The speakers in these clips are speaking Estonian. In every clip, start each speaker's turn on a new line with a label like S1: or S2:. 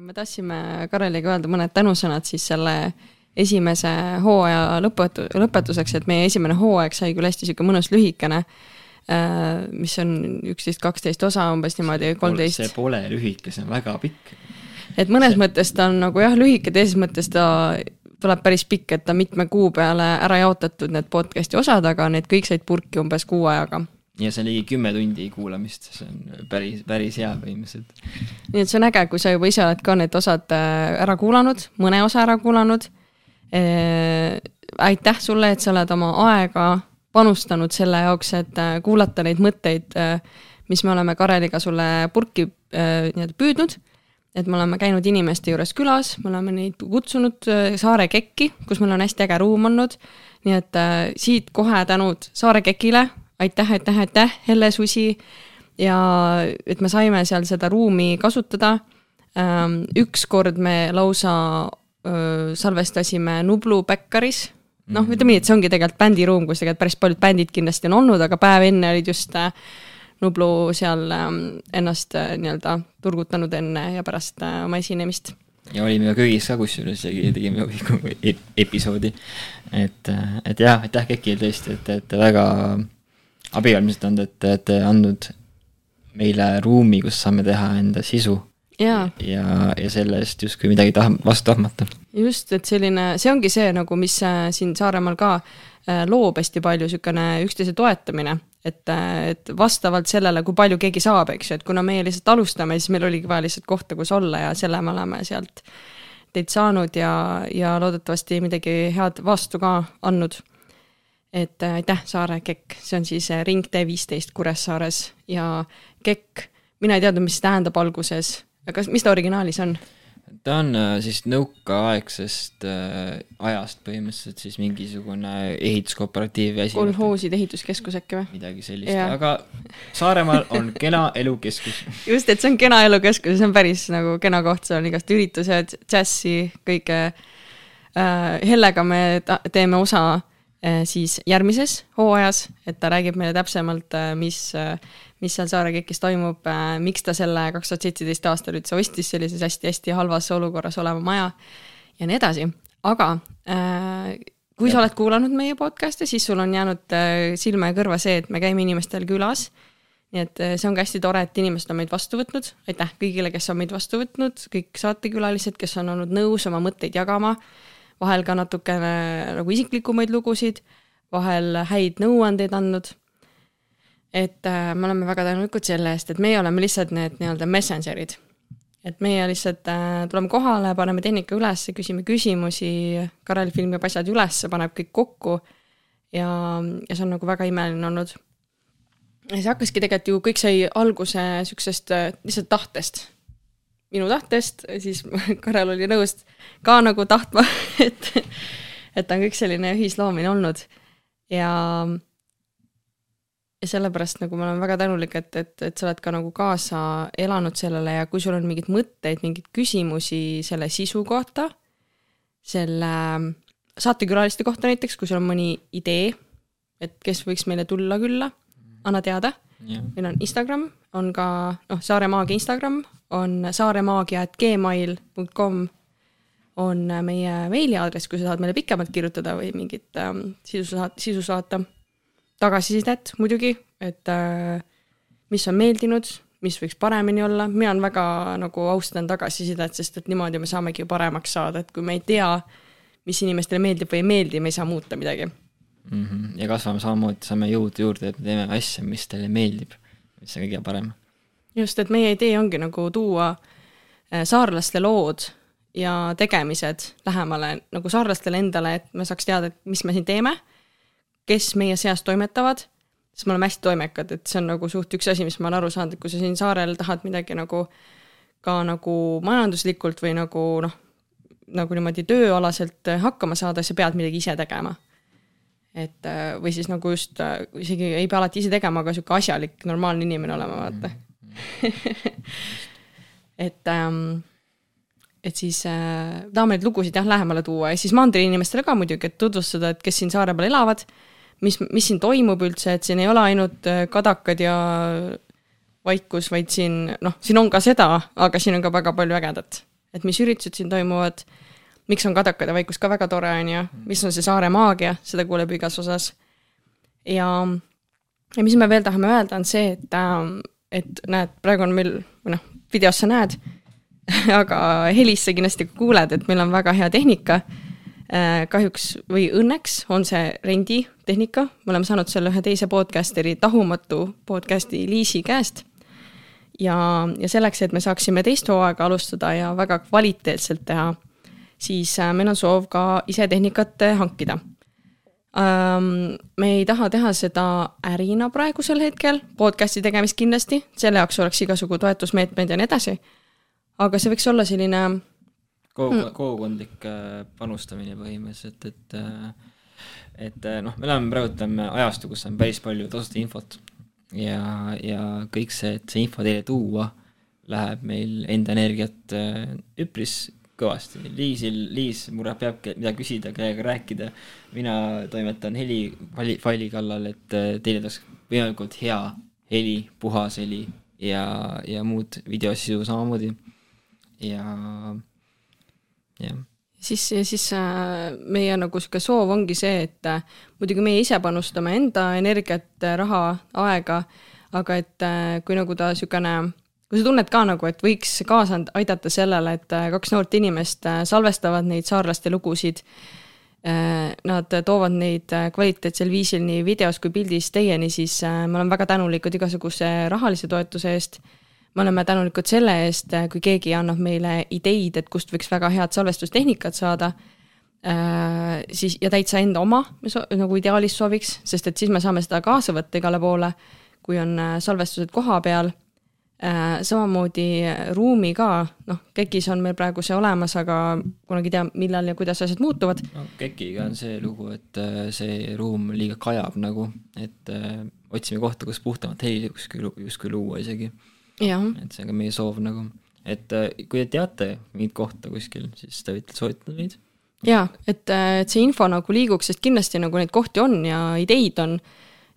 S1: me tahtsime Kareliga öelda mõned tänusõnad siis selle esimese hooaja lõpetu-, lõpetuseks, et meie esimene hooaeg sai küll hästi sihuke mõnus lühikene, mis on üksteist, kaksteist osa umbes niimoodi, kolmteist.
S2: see pole lühike, see on väga pikk.
S1: et mõnes see... mõttes ta on nagu jah, lühike, teises mõttes ta tuleb päris pikk, et ta mitme kuu peale ära jaotatud, need podcast'i osad, aga need kõik said purki umbes kuu ajaga
S2: ja see on ligi kümme tundi kuulamist, see on päris, päris hea põhimõtteliselt.
S1: nii et see on äge, kui sa juba ise oled ka need osad äh, ära kuulanud, mõne osa ära kuulanud äh,. aitäh sulle, et sa oled oma aega panustanud selle jaoks, et äh, kuulata neid mõtteid, mis me oleme Kareliga sulle purki nii-öelda püüdnud. et me oleme käinud inimeste juures külas, me oleme neid kutsunud Saare Kekki, kus meil on hästi äge ruum olnud. nii et siit kohe tänud Saare Kekile, aitäh, aitäh, aitäh, Helle Susi. ja et me saime seal seda ruumi kasutada. Ähm, ükskord me lausa salvestasime Nublu Bäkkaris noh, mhm. ütleme nii, et see ongi tegelikult bändiruum, kus tegelikult päris paljud bändid kindlasti on olnud, aga päev enne olid just äh, Nublu seal ähm, ennast äh, nii-öelda turgutanud enne ja pärast äh, oma esinemist.
S2: ja olime ka köögis ka kusjuures ja tegime episoodi. et, et jah, aitäh Kekile tõesti, et olete väga abivalmised olnud, et te olete andnud meile ruumi, kus saame teha enda sisu
S1: ja,
S2: ja, ja selle eest justkui midagi taha, vastu tahmata.
S1: just, et selline, see ongi see nagu, mis äh, siin Saaremaal ka äh, loob hästi palju niisugune üksteise toetamine, et, äh, et vastavalt sellele, kui palju keegi saab, eks ju, et kuna meie lihtsalt alustame, siis meil oligi vaja lihtsalt kohta, kus olla ja selle me oleme sealt teid saanud ja, ja loodetavasti midagi head vastu ka andnud. Et aitäh, Saare Kekk, see on siis Ringtee viisteist Kuressaares ja Kekk, mina ei teadnud, mis see tähendab alguses aga mis ta originaalis on?
S2: ta on äh, siis nõukaaegsest äh, ajast põhimõtteliselt siis mingisugune ehituskooperatiiv ja asi.
S1: kolhooside ehituskeskus äkki või?
S2: midagi sellist, aga Saaremaal on kena elukeskus.
S1: just, et see on kena elukeskus, see on päris nagu kena koht, seal on igast üritused, džässi, kõike äh,. Hellega me teeme osa äh, siis järgmises hooajas, et ta räägib meile täpsemalt äh,, mis äh, mis seal Saare KEK-is toimub, äh, miks ta selle kaks tuhat seitseteist aastal üldse ostis sellises hästi-hästi halvas olukorras oleva maja ja nii edasi, aga äh, kui ja. sa oled kuulanud meie podcast'e, siis sul on jäänud äh, silma ja kõrva see, et me käime inimestel külas. nii et äh, see ongi hästi tore, et inimesed on meid vastu võtnud, aitäh kõigile, kes on meid vastu võtnud, kõik saatekülalised, kes on olnud nõus oma mõtteid jagama, vahel ka natukene nagu isiklikumaid lugusid, vahel häid nõuandeid andnud et äh, me oleme väga tänulikud selle eest, et meie oleme lihtsalt need nii-öelda messenger'id. et meie lihtsalt äh, tuleme kohale, paneme tehnika ülesse, küsime küsimusi, Karel filmib asjad ülesse, paneb kõik kokku ja, ja see on nagu väga imeline olnud. ja see hakkaski tegelikult ju, kõik sai alguse niisugusest äh, lihtsalt tahtest. Minu tahtest, siis Karel oli nõus ka nagu tahtma et, et on kõik selline ühisloomine olnud. Ja ja sellepärast nagu ma olen väga tänulik, et, et, et sa oled ka nagu kaasa elanud sellele ja kui sul on mingeid mõtteid, mingeid küsimusi selle sisu kohta, selle saatekülaliste kohta näiteks, kui sul on mõni idee, et kes võiks meile tulla külla, anna teada yeah.. meil on Instagram, on ka noh, Saare Maagia Instagram, on saaremaagia, et gmail.com on meie meiliaadress, kui sa tahad meile pikemalt kirjutada või mingit ähm, sisu saata, sisu saata. Tagasisidet muidugi, et äh, mis on meeldinud, mis võiks paremini olla, mina on väga nagu austan tagasisidet, sest et niimoodi me saamegi ju paremaks saada, et kui me ei tea, mis inimestele meeldib või ei meeldi, me ei saa muuta midagi
S2: mm. -hmm. ja kasvame samamoodi, saame jõudu juurde, et me teeme asja, mis teile meeldib, mis on kõige parem.
S1: just, et meie idee ongi nagu tuua äh, saarlaste lood ja tegemised lähemale nagu saarlastele endale, et me saaks teada, et mis me siin teeme kes meie seas toimetavad, siis me oleme hästi toimekad, et see on nagu suht üks asi, mis ma olen aru saanud, et kui sa siin saarel tahad midagi nagu ka nagu majanduslikult või nagu noh, nagu niimoodi tööalaselt hakkama saada, sa pead midagi ise tegema. Et või siis nagu just isegi ei pea alati ise tegema, aga sihuke asjalik, normaalne inimene olema, vaata. Et ähm, et siis äh, tahame neid lugusid jah, lähemale tuua. Ja siis mandri inimestele ka muidugi, et tutvustada, et kes siin saare peal elavad äh,, mis, mis siin toimub üldse, et siin ei ole ainult äh, kadakad ja vaikus, vaid siin noh, siin on ka seda, aga siin on ka väga palju ägedat. et mis üritused siin toimuvad, miks on Kadakad ja Vaikus ka väga tore, on ju, mis on see saare maagia, seda kuuleb igas osas. ja, ja mis me veel tahame öelda, on see, et, ähm, et näed, praegu on meil, või noh, videos sa näed aga helis sa kindlasti kuuled, et meil on väga hea tehnika Äh, kahjuks või õnneks on see renditehnika, me oleme saanud selle ühe teise podcasteri, Tahumatu podcasti Liisi käest. ja, ja selleks, et me saaksime teist hooaega alustada ja väga kvaliteetselt teha, siis äh, meil on soov ka ise tehnikat äh, hankida. Ähm, me ei taha teha seda ärina praegusel hetkel, podcast'i tegemist kindlasti, selle jaoks oleks igasugu toetusmeetmed ja nii edasi. aga see võiks olla selline
S2: kogu, mm. kogukondlik äh, panustamine põhimõtteliselt, et et noh, me elame praegu ütleme ajastu, kus on päris palju tasuta infot ja, ja kõik see, et see info teile tuua, läheb meil enda energiat üpris kõvasti. Liisil, Liis mure peab mida küsida, kellega rääkida. mina toimetan heli faili, faili kallal, et teile tuleks võimalikult hea heli, puhas heli ja, ja muud videosisu samamoodi. ja jah
S1: siis, siis äh, meie nagu sihuke soov ongi see, et äh, muidugi meie ise panustame enda energiat, äh, raha, aega, aga et kui nagu ta sihukene, kui sa tunned ka nagu, et võiks kaasa aidata sellele, et kaks noort inimest salvestavad neid saarlaste lugusid. Nad toovad neid kvaliteetsel viisil nii videos kui pildis teieni, siis me oleme väga tänulikud igasuguse rahalise toetuse eest me oleme tänulikud selle eest, kui keegi annab meile ideid, et kust võiks väga head salvestustehnikat saada äh,. siis ja täitsa enda oma so, nagu ideaalis sooviks, sest et siis me saame seda kaasa võtta igale poole, kui on äh, salvestused koha peal äh,. Samamoodi ruumi ka, noh, KEK-is on meil praegu see olemas, aga kunagi ei tea, millal ja kuidas asjad muutuvad.
S2: no KEK-iga on see lugu, et äh, see ruum liiga kajab nagu, et äh, otsime kohta, kus puhtamat heli justkui, justkui luua isegi. Et see on ka meie soov nagu, et äh, kui te teate mingit kohta kuskil, siis te võite soovitada meid.
S1: jaa, et, äh, et see info nagu liiguks, sest kindlasti nagu neid kohti on ja ideid on,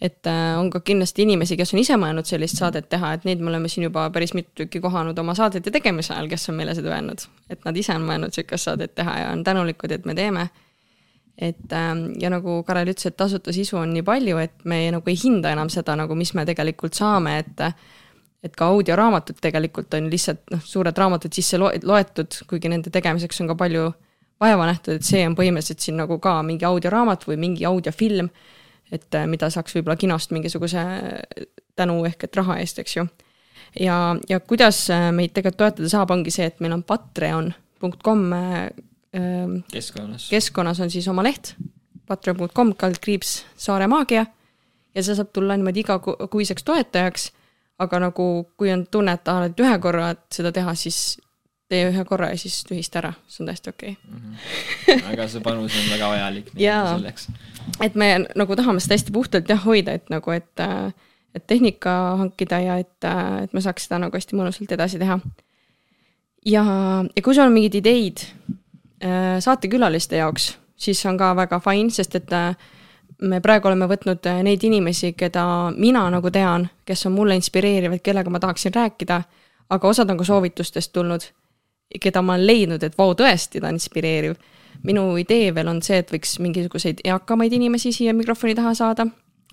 S1: et äh, on ka kindlasti inimesi, kes on ise mõelnud sellist saadet teha, et neid me oleme siin juba päris mitu tükki kohanud oma saadete tegemise ajal, kes on meile seda öelnud. et nad ise on mõelnud sihukest saadet teha ja on tänulikud, et me teeme. et ähm, ja nagu Karel ütles, et tasuta sisu on nii palju, et me nagu ei hinda enam seda nagu, mis me tegelikult saame, et et ka audioraamatud tegelikult on lihtsalt noh, suured raamatud sisse loetud, kuigi nende tegemiseks on ka palju vaeva nähtud, et see on põhimõtteliselt siin nagu ka mingi audioraamat või mingi audiofilm, et äh, mida saaks võib-olla kinost mingisuguse tänu ehk et raha eest, eks ju. ja, ja kuidas äh, meid tegelikult toetada saab, ongi see, et meil on patreon.com äh,
S2: ähm, keskkonnas.
S1: keskkonnas on siis oma leht, patreon.com kaldkriips Saare Maagia ja see saab tulla niimoodi igakuiseks toetajaks aga nagu kui on tunne, et tahad ühe korra seda teha, siis tee ühe korra ja siis tühista ära, see on täiesti okei okay. mm.
S2: -hmm. aga see panus on väga vajalik selleks.
S1: Et me nagu tahame seda hästi puhtalt jah hoida, et nagu, et, et tehnika hankida ja et, et me saaks seda nagu hästi mõnusalt edasi teha. ja, ja kui sul on mingeid ideid äh, saatekülaliste jaoks, siis on ka väga fine, sest et äh, me praegu oleme võtnud äh, neid inimesi, keda mina nagu tean, kes on mulle inspireerivad, kellega ma tahaksin rääkida, aga osad on ka soovitustest tulnud, keda ma olen leidnud, et vau, tõesti, ta on inspireeriv. minu idee veel on see, et võiks mingisuguseid eakamaid inimesi siia mikrofoni taha saada,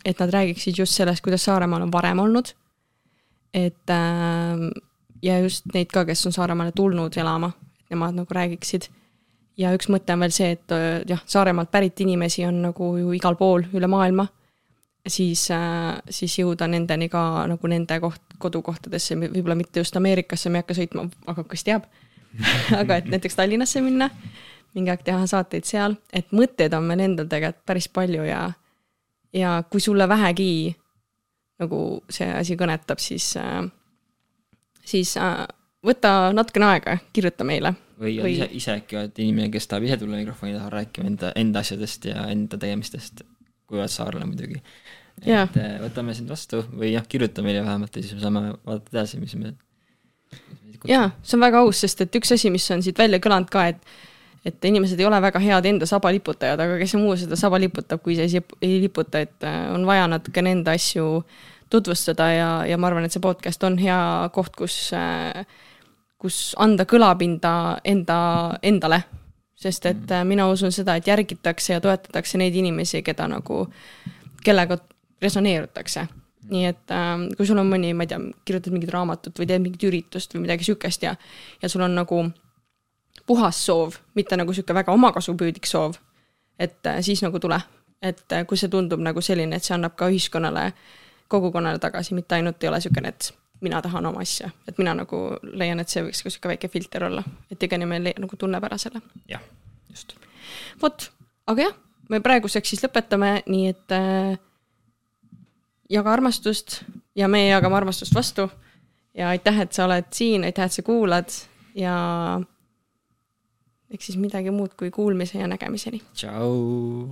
S1: et nad räägiksid just sellest, kuidas Saaremaal on varem olnud. et äh, ja just neid ka, kes on Saaremaale tulnud elama, et nemad nagu räägiksid ja üks mõte on veel see, et äh, jah, Saaremaalt pärit inimesi on nagu ju igal pool üle maailma, siis, äh, siis jõuda nendeni ka nagu nende koht, kodukohtadesse, võib-olla mitte just Ameerikasse, me ei hakka sõitma, aga kes teab aga et näiteks Tallinnasse minna, mingi aeg teha saateid seal, et mõtteid on meil endal tegelikult päris palju ja, ja kui sulle vähegi nagu see asi kõnetab, siis, äh, siis võta natukene aega, kirjuta meile
S2: või, või... ise, ise äkki oled inimene, kes tahab ise tulla mikrofoni taha rääkima enda, enda asjadest ja enda tegemistest, kui oled saarlane muidugi. et ja. Eh, võtame sind vastu või jah, kirjuta meile vähemalt ja siis me saame vaadata edasi, mis me.
S1: Jaa, see on väga aus, sest et üks asi, mis on siit välja kõlanud ka, et et inimesed ei ole väga head enda saba liputajad, aga kes muu seda saba liputab, kui see ei liputa, et eh, on vaja natukene enda asju tutvustada ja, ja ma arvan, et see podcast on hea koht, kus äh, kus anda kõlapinda enda, endale. sest et äh, mina usun seda, et järgitakse ja toetatakse neid inimesi, keda nagu, kellega resoneerutakse nii et äh, kui sul on mõni, ma ei tea, kirjutad mingit raamatut või teed mingit üritust või midagi sihukest ja, ja sul on nagu puhas soov, mitte nagu sihuke väga omakasupüüdlik soov, et äh, siis nagu tule. et äh, kui see tundub nagu selline, et see annab ka ühiskonnale, kogukonnale tagasi, mitte ainult ei ole niisugune, et mina tahan oma asja, et mina nagu leian, et see võiks ka niisugune väike filter olla, et iga inimene nagu tunneb ära selle.
S2: jah, just.
S1: vot, aga jah, me praeguseks siis lõpetame, nii et äh, jaga armastust ja meie jagame armastust vastu. ja aitäh, et sa oled siin, aitäh, et sa kuulad ja eks siis midagi muud kui kuulmise ja nägemiseni.
S2: tšau.